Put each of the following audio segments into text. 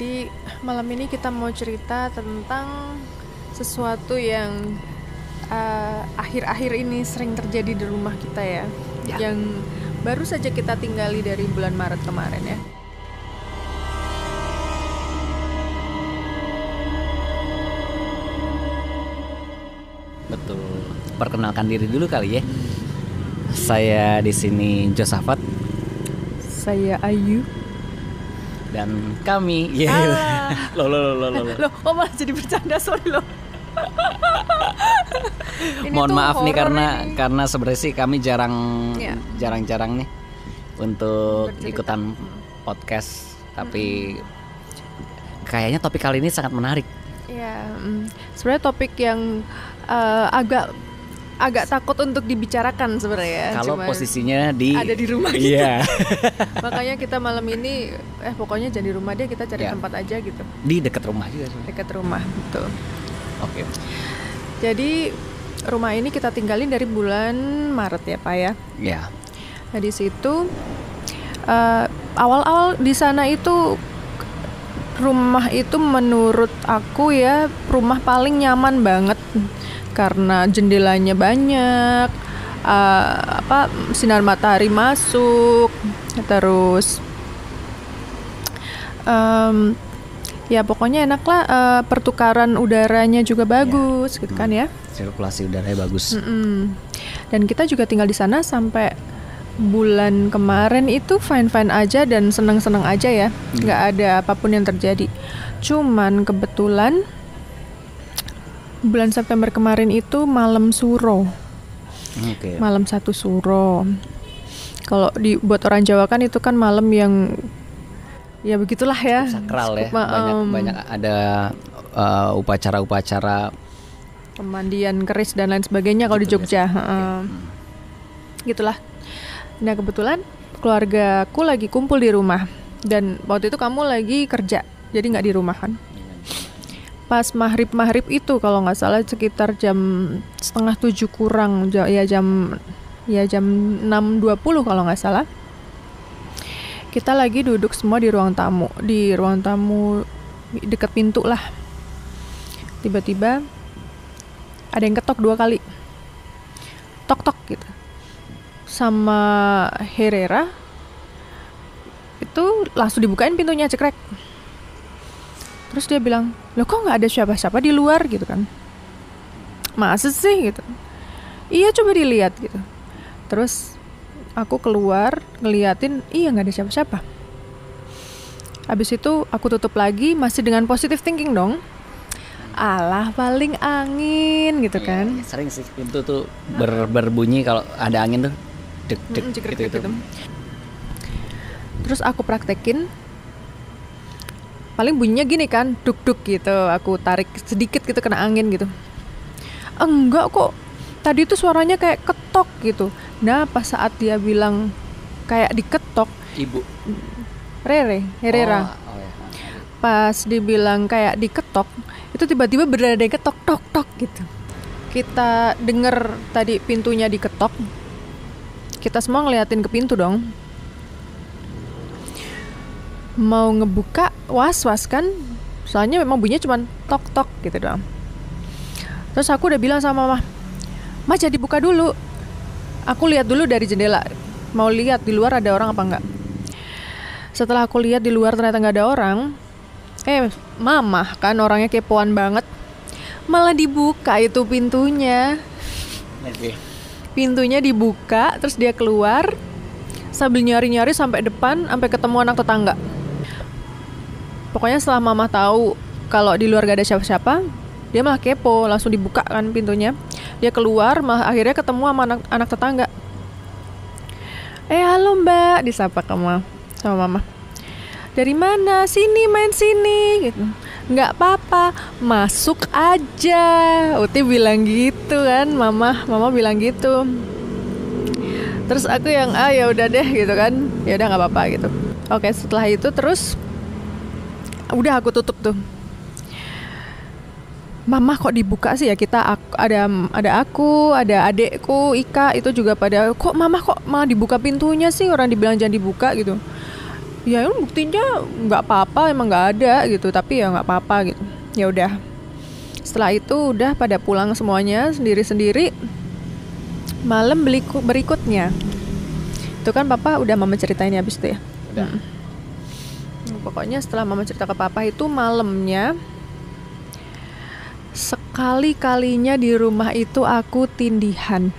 Jadi malam ini kita mau cerita tentang sesuatu yang uh, akhir-akhir ini sering terjadi di rumah kita ya, Ya. yang baru saja kita tinggali dari bulan Maret kemarin ya. Betul. Perkenalkan diri dulu kali ya. Saya di sini Josafat Saya Ayu. Dan kami. Iya. Ah. Loh, loh, loh, loh, loh, loh. Loh, kok malah jadi bercanda sorry loh. Ini Mohon maaf nih karena ini. karena sebenarnya sih kami jarang Iya. jarang-jarang nih untuk Bercerita. ikutan podcast tapi kayaknya topik kali ini sangat menarik. Ya, mm, sebenarnya topik yang eh, agak agak takut untuk dibicarakan sebenarnya. Kalau posisinya di ada di rumah kita. Iya. Makanya kita malam ini eh pokoknya jadi di rumah dia kita cari Ya. tempat aja gitu di dekat rumah juga. dekat rumah betul. Oke. Jadi rumah ini kita tinggalin dari bulan Maret ya Pak ya. Ya. Nah di situ eh, awal-awal di sana itu rumah itu menurut aku ya rumah paling nyaman banget karena jendelanya banyak eh, apa sinar matahari masuk terus em, ya pokoknya enak lah eh, pertukaran udaranya juga bagus gitu kan ya Sirkulasi udaranya bagus. Mm-mm. Dan kita juga tinggal di sana sampai bulan kemarin itu fine-fine aja dan senang-senang aja ya, nggak ada apa pun yang terjadi. Cuman kebetulan bulan September kemarin itu malam suro, Oke. malam satu suro. Kalau di buat orang Jawa kan itu kan malam yang ya begitulah ya. sakral ya banyak em, banyak ada uh, upacara-upacara pemandian keris dan lain sebagainya kalau di Gitu, Jogja. biasa. heeh. Gitulah. Nah kebetulan keluargaku lagi kumpul di rumah dan waktu itu kamu lagi kerja, jadi nggak di rumah kan? Pas maghrib maghrib itu kalau nggak salah sekitar jam setengah tujuh kurang, ya jam ya jam 6.20 kalau nggak salah. Kita lagi duduk semua di ruang tamu, di ruang tamu dekat pintu lah. Tiba-tiba ada yang ketok dua kali tok tok gitu sama Herrera itu langsung dibukain pintunya cekrek. Terus dia bilang lo kok nggak ada siapa-siapa di luar? gitu kan. Masa sih? gitu. Iya coba dilihat gitu. Terus aku keluar ngeliatin iya nggak ada siapa-siapa. Habis itu aku tutup lagi masih dengan positive thinking dong. Alah paling angin gitu Iya, kan. sering sih pintu tuh ber- berbunyi kalau ada angin tuh dek dek Mm, cekrek gitu, gitu. Terus aku praktekin paling bunyinya gini kan, duk-duk gitu. Aku tarik sedikit gitu kena angin gitu. Enggak kok. Tadi tuh suaranya kayak ketok gitu. Nah, pas saat dia bilang kayak diketok, ibu Rere, Herrera. oh, oh, ya. Pas dibilang kayak diketok, itu tiba-tiba benar ada yang ketok tok tok gitu. Kita denger tadi pintunya diketok. Kita semua ngeliatin ke pintu dong. Mau ngebuka was-was kan? Soalnya memang bunyinya cuma tok tok gitu doang. Terus aku udah bilang sama mama, "Ma jadi buka dulu." Aku lihat dulu dari jendela. Mau lihat di luar ada orang apa enggak. Setelah aku lihat di luar ternyata nggak ada orang, eh mama kan orangnya kepoan banget, malah dibuka itu pintunya. Pintunya dibuka, terus dia keluar sambil nyari-nyari sampai depan, sampai ketemu anak tetangga. Pokoknya setelah mama tahu kalau di luar gak ada siapa-siapa, dia malah kepo, langsung dibuka kan pintunya. Dia keluar, malah akhirnya ketemu sama anak, anak tetangga. Eh halo mbak, disapa ke sama mama. Dari mana? Sini main sini gitu. Nggak apa-apa, masuk aja. Uti bilang gitu kan, mama, mama bilang gitu. Terus aku yang ah ya udah deh gitu kan, ya udah nggak apa-apa gitu. Oke setelah itu terus udah aku tutup tuh. Mama kok dibuka sih ya kita aku, ada ada aku ada adekku Ika itu juga pada kok mama kok malah dibuka pintunya sih orang dibilang jangan dibuka gitu ya ini buktinya nggak apa-apa emang nggak ada gitu tapi ya nggak apa-apa gitu ya udah setelah itu udah pada pulang semuanya sendiri-sendiri malam beliku- berikutnya itu kan papa udah mama ceritain ya abis itu ya Udah. Hmm, pokoknya setelah mama cerita ke papa itu malamnya sekali kalinya di rumah itu aku tindihan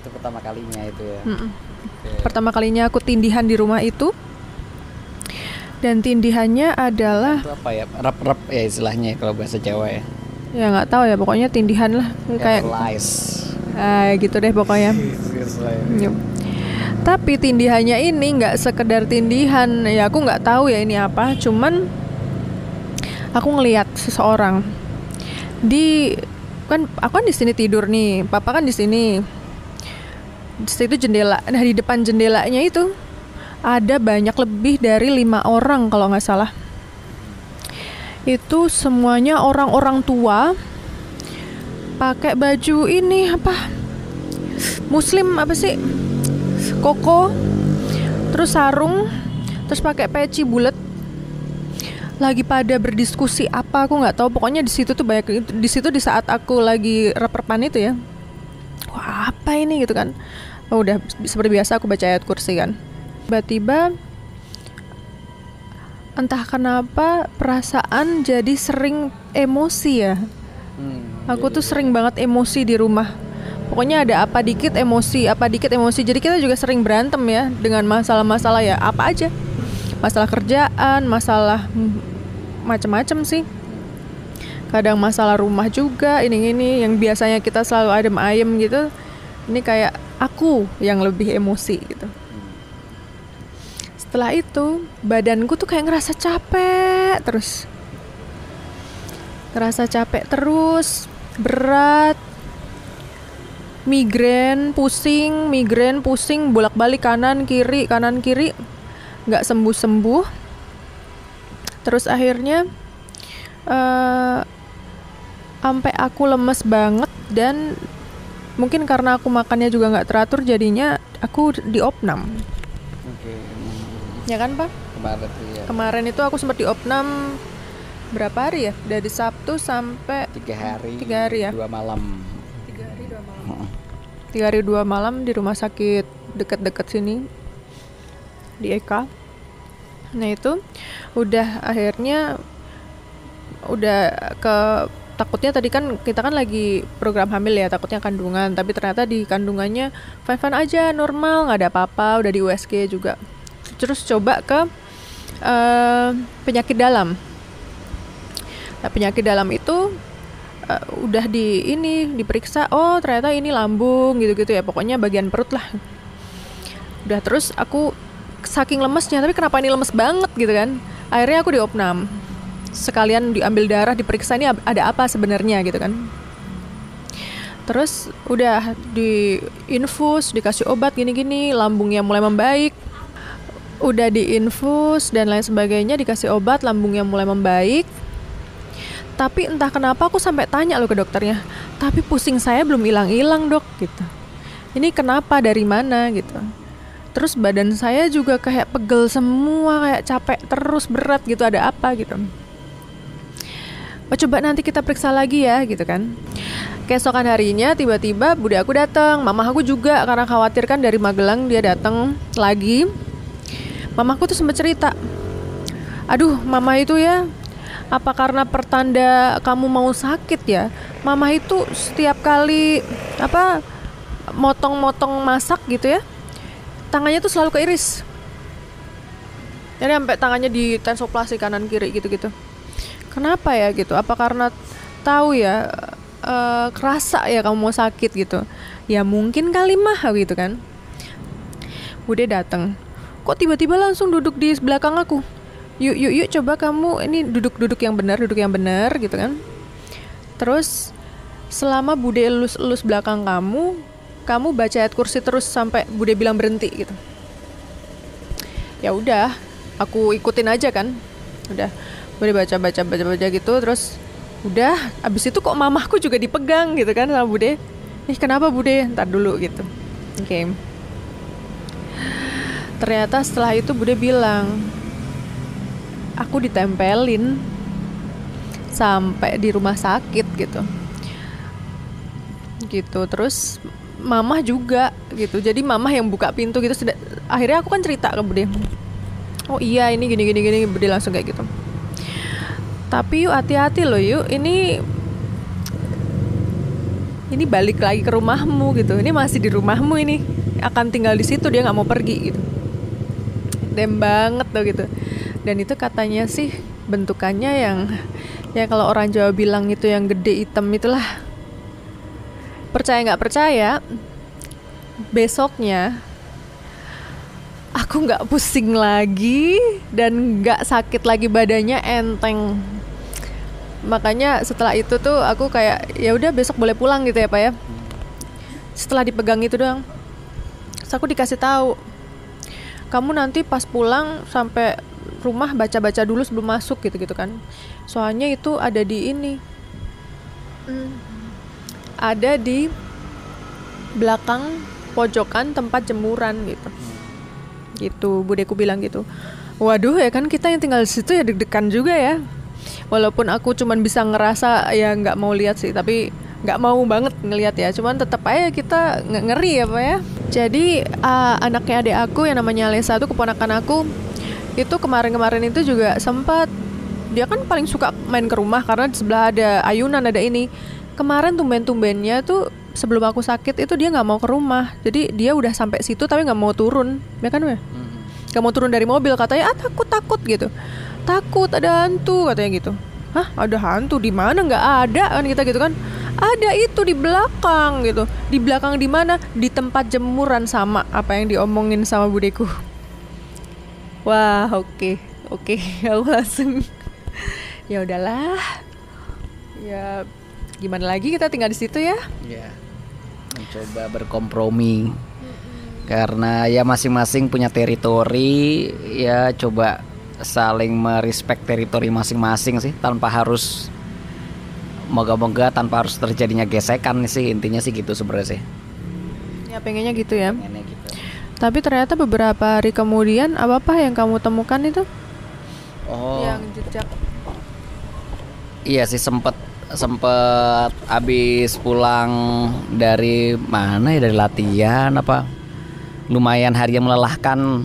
Itu pertama kalinya itu ya. Mm-mm. Oke. pertama kalinya aku tindihan di rumah itu dan tindihannya adalah Itu apa ya? Rep-rep ya istilahnya kalau bahasa Jawa ya. ya nggak tahu ya pokoknya tindihan lah. Kayak lies. ah, gitu deh pokoknya. Yup. tapi tindihannya ini nggak sekedar tindihan. Ya aku nggak tahu ya ini apa. Cuman aku ngelihat seseorang. Di kan aku kan di sini tidur nih. Papa kan di sini. Di situ jendela nah di depan jendelanya itu ada banyak lebih dari lima orang kalau nggak salah. Itu semuanya orang-orang tua pakai baju ini apa? Muslim apa sih? Koko terus sarung terus pakai peci bulat. Lagi pada berdiskusi apa aku nggak tahu. Pokoknya di situ tuh banyak di situ di saat aku lagi reperpan itu ya. Wah apa ini gitu kan? Oh, udah seperti biasa aku baca ayat kursi kan tiba-tiba entah kenapa perasaan jadi sering emosi ya Hmm, Aku jadi- tuh sering banget emosi di rumah. Pokoknya ada apa dikit emosi, apa dikit emosi. Jadi kita juga sering berantem ya dengan masalah-masalah ya apa aja. Masalah kerjaan, masalah macem-macem sih. Kadang masalah rumah juga, ini-ini yang biasanya kita selalu adem ayem gitu. Ini kayak aku yang lebih emosi gitu. Setelah itu, badanku tuh kayak ngerasa capek terus ngerasa capek terus, berat, migrain, pusing, migrain, pusing, bolak-balik kanan kiri, kanan kiri, nggak sembuh-sembuh. Terus akhirnya eh sampai aku lemes banget dan mungkin karena aku makannya juga nggak teratur jadinya aku di opnam. Oke. hmm, Ya kan, Pak? Kemarin tuh ya. Kemarin itu aku sempat di opnam berapa hari ya? Dari Sabtu sampai Tiga hari. Tiga hari ya? Dua malam. tiga hari dua malam. Heeh. Tiga hari dua malam di rumah sakit deket-deket sini di Eka. Nah itu udah akhirnya udah ke takutnya tadi kan kita kan lagi program hamil ya takutnya kandungan tapi ternyata di kandungannya fine fine aja normal nggak ada apa-apa udah di USG juga terus coba ke eh, penyakit dalam. Nah, penyakit dalam itu eh, udah di ini diperiksa oh ternyata ini lambung gitu-gitu ya. Pokoknya bagian perut lah. Udah terus aku saking lemesnya tapi kenapa ini lemes banget gitu kan? Akhirnya aku diopnam. Sekalian diambil darah diperiksa ini ada apa sebenarnya gitu kan? Terus udah di infus dikasih obat gini-gini lambungnya mulai membaik udah diinfus dan lain sebagainya dikasih obat lambungnya mulai membaik. Tapi entah kenapa aku sampai tanya loh ke dokternya tapi pusing saya belum hilang-hilang dok gitu. Ini kenapa? Dari mana? gitu. Terus badan saya juga kayak pegel semua kayak capek terus berat gitu ada apa gitu. Oh coba nanti kita periksa lagi ya gitu kan. Keesokan harinya tiba-tiba bude aku datang mama aku juga karena khawatir kan dari Magelang dia datang lagi mamaku tuh sempat cerita aduh mama itu ya apa karena pertanda kamu mau sakit ya? Mama itu setiap kali apa motong-motong masak gitu ya tangannya tuh selalu keiris. Jadi sampai tangannya di tensoplasi kanan kiri gitu-gitu. Kenapa ya gitu? Apa karena tahu ya eh, kerasa ya kamu mau sakit gitu? Ya mungkin kali mah gitu kan. Bude datang kok tiba-tiba langsung duduk di belakang aku? Yuk yuk yuk coba kamu ini duduk-duduk yang benar duduk yang benar gitu kan? Terus selama Bude elus-elus belakang kamu kamu baca ayat kursi terus sampai Bude bilang berhenti gitu. Ya udah aku ikutin aja kan? Udah Bude baca baca baca baca gitu terus udah abis itu kok mamahku juga dipegang gitu kan sama Bude. Ih kenapa Bude? Ntar dulu gitu. Oke ternyata setelah itu bude bilang aku ditempelin sampai di rumah sakit gitu. Gitu terus mamah juga gitu. Jadi mamah yang buka pintu gitu akhirnya aku kan cerita ke bude. Oh iya ini gini gini gini bude langsung kayak gitu. Tapi yuk hati-hati loh yuk. Ini ini balik lagi ke rumahmu gitu. Ini masih di rumahmu ini. Akan tinggal di situ dia nggak mau pergi gitu dem banget tuh gitu. Dan itu katanya sih bentukannya yang ya kalau orang Jawa bilang itu yang gede hitam itulah. Percaya nggak percaya besoknya aku nggak pusing lagi dan nggak sakit lagi badannya enteng. Makanya setelah itu tuh aku kayak ya udah besok boleh pulang gitu ya pak ya. Setelah dipegang itu doang. Aku dikasih tahu kamu nanti pas pulang sampai rumah baca-baca dulu sebelum masuk gitu gitu kan. Soalnya itu ada di ini. Hmm. ada di belakang pojokan tempat jemuran gitu. Gitu budeku bilang gitu. Waduh ya kan kita yang tinggal di situ ya deg-degan juga ya. Walaupun aku cuman bisa ngerasa ya nggak mau lihat sih tapi nggak mau banget ngelihat ya. Cuman tetap aja kita nge- ngeri ya pak ya. Jadi uh, anaknya adik aku yang namanya Lesa itu keponakan aku itu kemarin-kemarin itu juga sempat dia kan paling suka main ke rumah karena di sebelah ada ayunan ada ini. Kemarin tumben-tumbennya tuh sebelum aku sakit itu dia nggak mau ke rumah. Jadi dia udah sampai situ tapi nggak mau turun. Ya kan Weh? nggak mau turun dari mobil. Katanya ah takut takut gitu. Takut ada hantu katanya gitu. Hah ada hantu? Di mana? Nggak ada kan kita gitu kan ada itu di belakang gitu. Di belakang di mana? Di tempat jemuran sama apa yang diomongin sama budeku. Wah oke. Oke aku langsung. Ya udahlah. Ya gimana lagi? Kita tinggal di situ ya. Ya, mencoba berkompromi. Karena ya masing-masing punya teritori, ya coba saling merespek teritori masing-masing sih tanpa harus moga-moga tanpa harus terjadinya gesekan sih intinya sih gitu sebenarnya sih. ya pengennya gitu ya. Pengennya gitu. tapi ternyata beberapa hari kemudian apa apa yang kamu temukan itu? Oh, yang jejak. Iya sih sempet sempet abis pulang dari mana ya? Dari latihan apa? Lumayan hari yang melelahkan.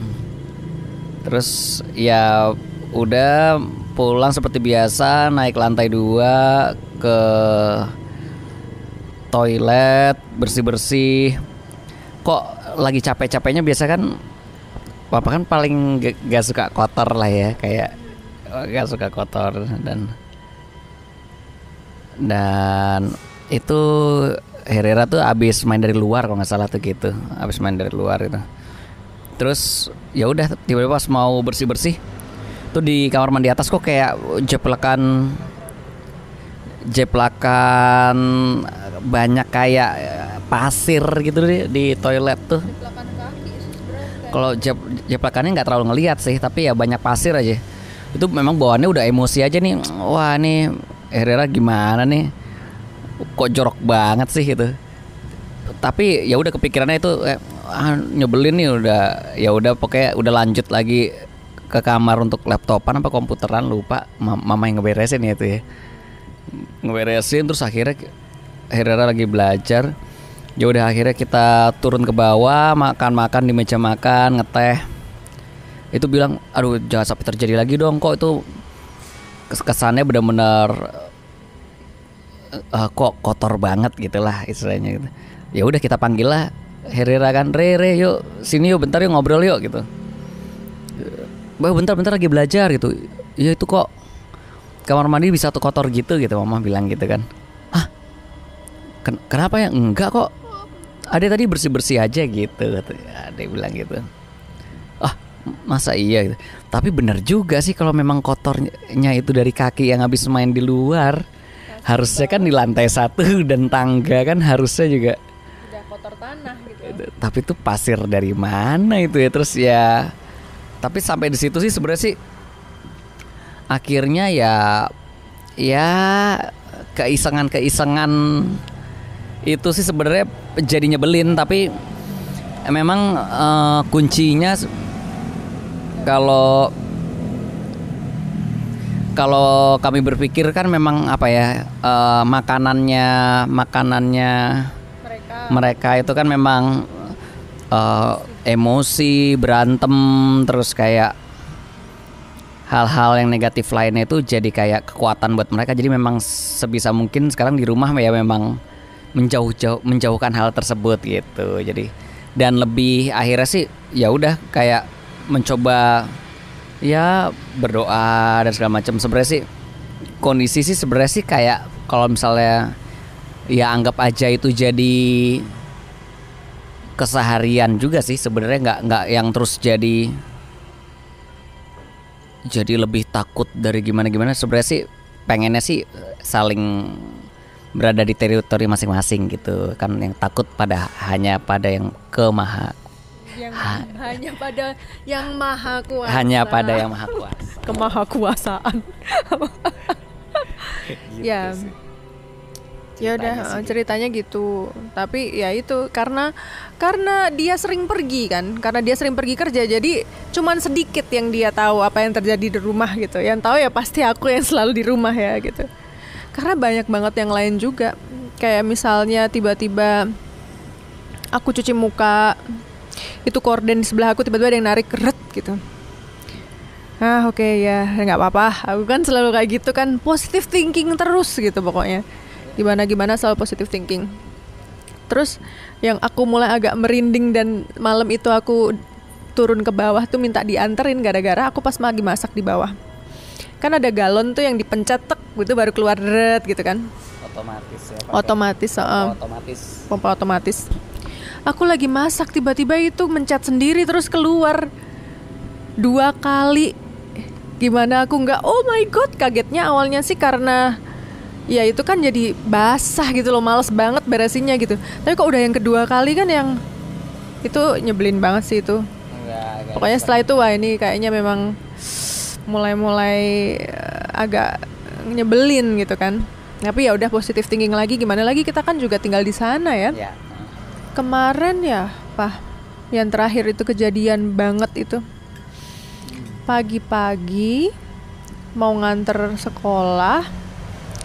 Terus ya udah pulang seperti biasa naik lantai dua ke toilet bersih bersih kok lagi capek capeknya biasa kan papa kan paling gak, gak suka kotor lah ya kayak oh, gak suka kotor dan dan itu Herrera tuh abis main dari luar kalau nggak salah tuh gitu abis main dari luar itu. Terus ya udah tiba-tiba pas mau bersih bersih tuh di kamar mandi atas kok kayak jeplakan jeplakan banyak kayak pasir gitu di, di toilet tuh. Kalau jep, jeplakannya nggak terlalu ngelihat sih tapi ya banyak pasir aja. Itu memang bawaannya udah emosi aja nih. Wah nih Herrera gimana nih? Kok jorok banget sih gitu. Tapi ya udah kepikirannya itu eh, ah, nyebelin nih udah ya udah pokoknya udah lanjut lagi ke kamar untuk laptopan apa komputeran lupa. Ma- mama yang ngeberesin ya itu ya. Ngeberesin terus akhirnya Herrera lagi belajar. Ya udah akhirnya kita turun ke bawah makan-makan di meja makan ngeteh. Itu bilang aduh jangan sampai terjadi lagi dong kok itu kes- kesannya benar-benar eh, kok kotor banget gitulah istilahnya gitu. Ya udah kita panggil lah Herrera kan Re Re yuk sini yuk bentar yuk ngobrol yuk gitu Bah bentar bentar lagi belajar gitu. Ya itu kok kamar mandi bisa tuh kotor gitu gitu mama bilang gitu kan. Ah ken- kenapa ya? Enggak kok. Ada tadi bersih bersih aja gitu ada yang bilang gitu. Ah masa iya gitu. tapi bener juga sih kalau memang kotornya itu dari kaki yang habis main di luar harusnya kan di lantai satu dan tangga kan harusnya juga udah kotor tanah gitu. Tapi itu pasir dari mana itu ya? Terus ya tapi sampai di situ sih sebenarnya sih akhirnya ya ya keisengan keisengan itu sih sebenarnya jadi nyebelin. Tapi memang eh, kuncinya kalau kalau kami berpikir kan memang apa ya eh, makanannya makanannya mereka. mereka itu kan memang eh, emosi berantem terus kayak hal-hal yang negatif lainnya itu jadi kayak kekuatan buat mereka. Jadi memang sebisa mungkin sekarang di rumah ya memang menjauh-jauh menjauhkan hal tersebut gitu. Jadi dan lebih akhirnya sih ya udah kayak mencoba ya berdoa dan segala macam. Sebenarnya sih kondisi sih sebenarnya sih kayak kalau misalnya ya anggap aja itu jadi keseharian juga sih. Sebenarnya nggak nggak yang terus jadi jadi lebih takut dari gimana gimana sebenarnya sih pengennya sih saling berada di teritori masing-masing gitu kan. Yang takut pada hanya pada yang kemaha yang Ha- hanya pada yang maha kuasa. hanya pada yang maha kuasa. Kemahakuasaan ya ya udah Ceritanya eh, ceritanya gitu. Tapi ya itu karena karena dia sering pergi kan. Karena dia sering pergi kerja jadi cuman sedikit yang dia tahu apa yang terjadi di rumah gitu. Yang tahu ya pasti aku yang selalu di rumah ya gitu. Karena banyak banget yang lain juga. Kayak misalnya tiba-tiba aku cuci muka itu korden di sebelah aku tiba-tiba ada yang narik ret gitu. Ah oke ya nggak apa-apa. Aku kan selalu kayak gitu kan positive thinking terus gitu pokoknya gimana gimana selalu positive thinking. Terus yang aku mulai agak merinding dan malam itu aku turun ke bawah tuh minta dianterin gara-gara aku pas lagi masak di bawah. Kan ada galon tuh yang dipencet tek gitu baru keluar ret gitu kan. Otomatis ya otomatis uh, otomatis. Pompa otomatis. Aku lagi masak tiba-tiba itu mencet sendiri terus keluar. Dua kali. Gimana aku nggak oh my god kagetnya awalnya sih karena ya itu kan jadi basah gitu loh males banget beresinnya gitu. Tapi kok udah yang kedua kali kan yang itu nyebelin banget sih itu. Pokoknya setelah itu wah ini kayaknya memang mulai-mulai eh, agak nyebelin gitu kan. Tapi ya udah positif thinking lagi. Gimana lagi? Kita kan juga tinggal di sana ya. Ya kemarin ya pak yang terakhir itu kejadian banget itu. Pagi-pagi mau nganter sekolah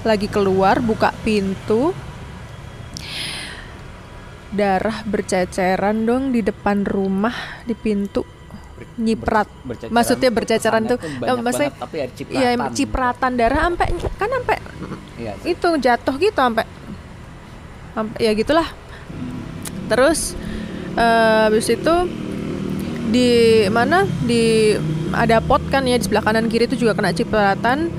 lagi keluar buka pintu. Darah berceceran dong di depan rumah di pintu. Nyiprat. Berceceran maksudnya berceceran tuh tuh banyak maksudnya banget, tapi ada cipratan. iya cipratan darah sampai kan sampai Iya sih. itu jatuh gitu sampai sampai ya gitulah. Terus eh, habis itu di mana? Di ada pot kan ya di sebelah kanan kiri itu juga kena cipratan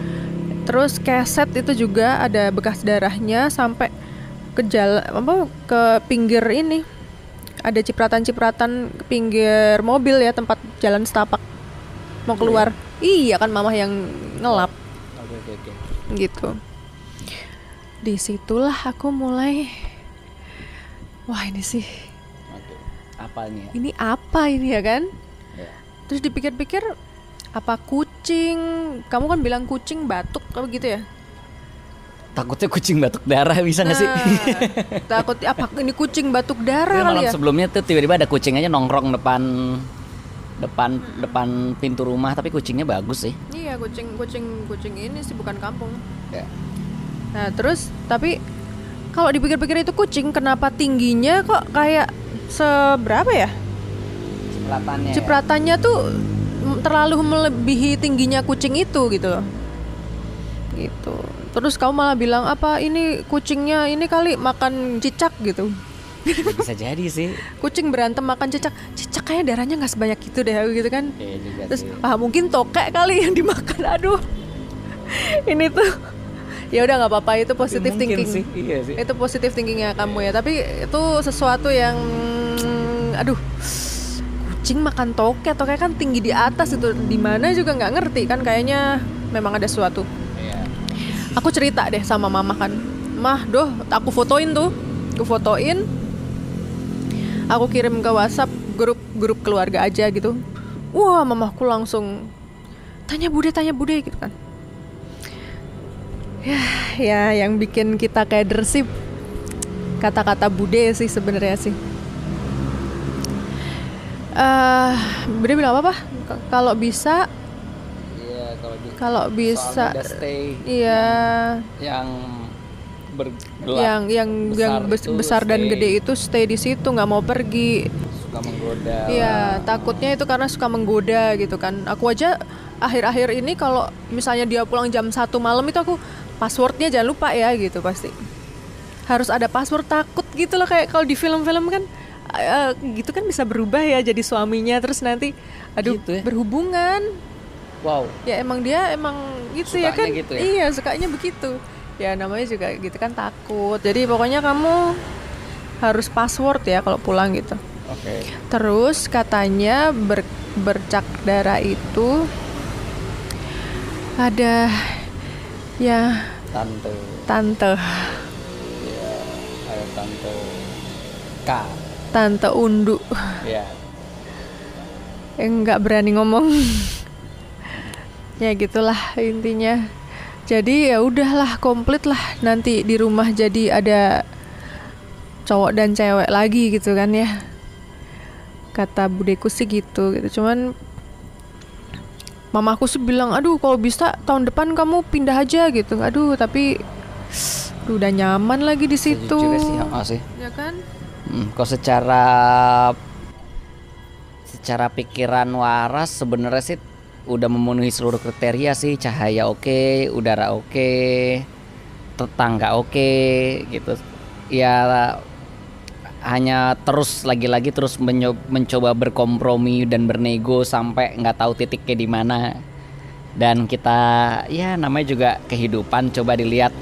terus keset itu juga ada bekas darahnya sampai ke jalan apa ke pinggir ini ada cipratan-cipratan ke pinggir mobil ya tempat jalan setapak mau keluar iya kan mama yang ngelap Oke oke oke. gitu di situlah aku mulai wah ini sih. Apa ini ya? ini apa ini ya kan Ya. terus dipikir-pikir apa kucing kamu kan bilang kucing batuk apa gitu ya Takutnya kucing batuk darah bisa nggak sih? Nah, takut apa ini kucing batuk darah kali malam ya sebelumnya tuh tiba-tiba ada kucing aja nongkrong depan depan depan pintu rumah tapi kucingnya bagus sih. iya kucing kucing kucing ini sih bukan kampung Ya. Nah terus tapi kalau dipikir-pikir itu kucing kenapa tingginya kok kayak seberapa ya? Cipratannya. Cipratannya tuh m- terlalu melebihi tingginya kucing itu gitu loh. Gitu. Terus kamu malah bilang apa ini kucingnya ini kali makan cicak gitu. Ya, bisa jadi sih. Kucing berantem makan cicak. Cicak kayaknya darahnya nggak sebanyak itu deh gitu kan. Iya juga Terus sih. ah mungkin tokek kali yang dimakan. Aduh. ini tuh ya udah nggak apa-apa itu positive mungkin thinking sih, iya sih. itu positive thinkingnya kamu ya tapi itu sesuatu yang aduh kucing makan toke toke kan tinggi di atas itu. Di mana juga nggak ngerti kan kayaknya memang ada sesuatu. Iya. aku cerita deh sama mama kan. Mah doh aku fotoin tuh. Aku fotoin. Aku kirim ke WhatsApp grup grup keluarga aja gitu. Wah mamaku langsung tanya bude tanya bude gitu kan. Ya ya yang bikin kita kayak dersip kata-kata bude sih sebenarnya sih eh dia bilang apa, -apa? kalau bisa Iya, kalau bisa stay iya yang yang yang yang besar bes- itu besar dan gede itu stay di situ nggak mau pergi suka menggoda. Iya, takutnya itu karena suka menggoda gitu kan. Aku aja akhir-akhir ini kalau misalnya dia pulang jam satu malam itu aku passwordnya jangan lupa ya gitu pasti. Harus ada password takut gitu loh kayak kalau di film-film kan eh, gitu kan bisa berubah ya jadi suaminya terus nanti aduh Gitu ya? berhubungan. Wow. Ya emang dia emang gitu ya Sukanya kan. gitu ya? Iya, sukanya begitu. Ya namanya juga gitu kan takut. Jadi pokoknya kamu harus password ya kalau pulang gitu. Oke. Terus katanya ber, bercak darah itu ada ya Tante. tante Ya, ada tante K. tante undu. Ya. yang nggak berani ngomong. Ya gitulah intinya. Jadi ya udahlah komplit lah. Nanti di rumah jadi ada cowok dan cewek lagi gitu kan ya. Kata budeku sih gitu gitu. Cuman mamaku sih bilang aduh kalau bisa tahun depan kamu pindah aja gitu. Aduh tapi aduh, udah nyaman lagi di situ. sih, sih. ya kan Hmm, kok secara secara pikiran waras sebenarnya sih udah memenuhi seluruh kriteria sih. Cahaya oke udara oke tetangga oke gitu. Ya hanya terus lagi-lagi terus mencoba berkompromi dan bernego sampai nggak tahu titiknya di mana. Dan kita ya namanya juga kehidupan. Coba dilihat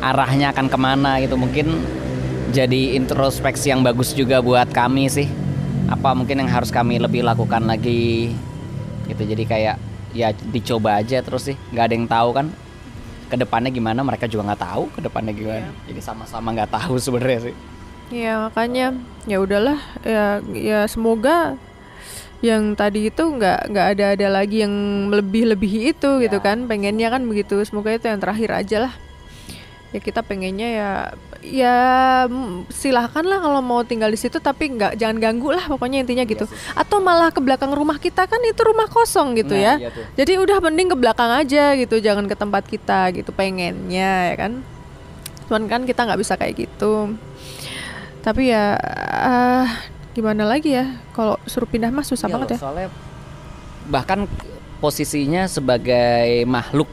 arahnya akan ke mana gitu. Mungkin jadi introspeksi yang bagus juga buat kami sih. Apa mungkin yang harus kami lebih lakukan lagi? Gitu jadi kayak ya dicoba aja terus sih. Nggak ada yang tahu kan ke depannya gimana mereka juga nggak tahu ke depannya gimana. Jadi sama-sama nggak tahu sebenarnya sih. Ya makanya ya udahlah ya ya semoga yang tadi itu nggak nggak ada ada lagi yang lebih lebihi itu gitu Ya. kan. Pengennya kan begitu semoga itu yang terakhir aja lah ya kita pengennya ya ya silahkan lah kalau mau tinggal di situ tapi nggak jangan ganggu lah pokoknya intinya gitu. Atau malah ke belakang rumah kita kan itu rumah kosong gitu Nah, ya. iya tuh. jadi udah mending ke belakang aja gitu jangan ke tempat kita gitu pengennya ya kan. Cuman kan kita nggak bisa kayak gitu. Tapi ya ah, gimana lagi ya kalau suruh pindah mah susah Iya banget loh, ya. soalnya bahkan posisinya sebagai makhluk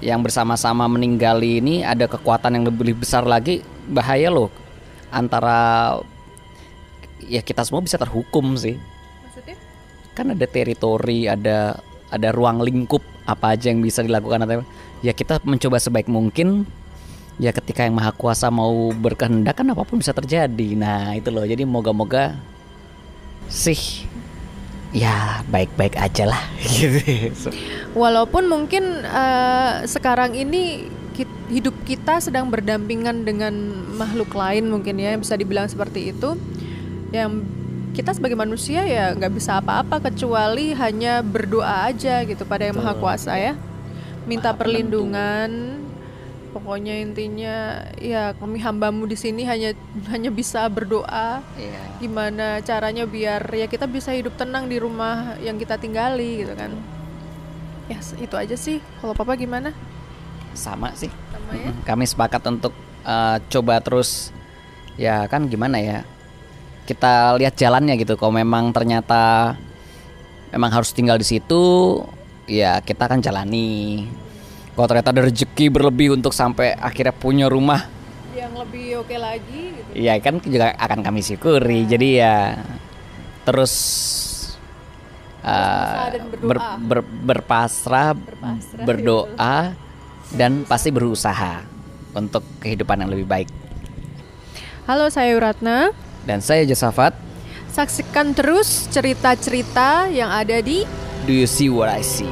yang bersama-sama meninggali ini ada kekuatan yang lebih besar lagi bahaya loh. Antara ya kita semua bisa terhukum sih. Maksudnya? Kan ada teritori ada ada ruang lingkup apa aja yang bisa dilakukan atau ya kita mencoba sebaik mungkin. Ya ketika yang maha kuasa mau berkehendak kan apa pun bisa terjadi. Nah itu loh. Jadi moga-moga sih ya baik-baik aja lah. Gitu walaupun mungkin eh, sekarang ini hidup kita sedang berdampingan dengan makhluk lain mungkin ya bisa dibilang seperti itu. Yang kita sebagai manusia ya nggak bisa apa-apa kecuali hanya berdoa aja gitu pada yang maha kuasa ya. Minta perlindungan. Pokoknya intinya ya kami hambamu di sini hanya hanya bisa berdoa. Iya. gimana caranya biar ya kita bisa hidup tenang di rumah yang kita tinggali gitu kan ya itu aja sih. Kalau papa gimana? Sama sih. Sama ya? Kami sepakat untuk eh, coba terus ya kan gimana ya kita lihat jalannya gitu. Kalau memang ternyata memang harus tinggal di situ ya kita akan jalani. Kalau ternyata ada rezeki berlebih untuk sampai akhirnya punya rumah yang lebih oke lagi gitu. ya kan juga akan kami syukuri. Jadi ya terus berdoa. ber- ber- berpasrah, Berpasrah, berdoa dan pasti berusaha untuk kehidupan yang lebih baik. halo saya Ratna Dan saya Josafat, saksikan terus cerita-cerita yang ada di do you see what I see?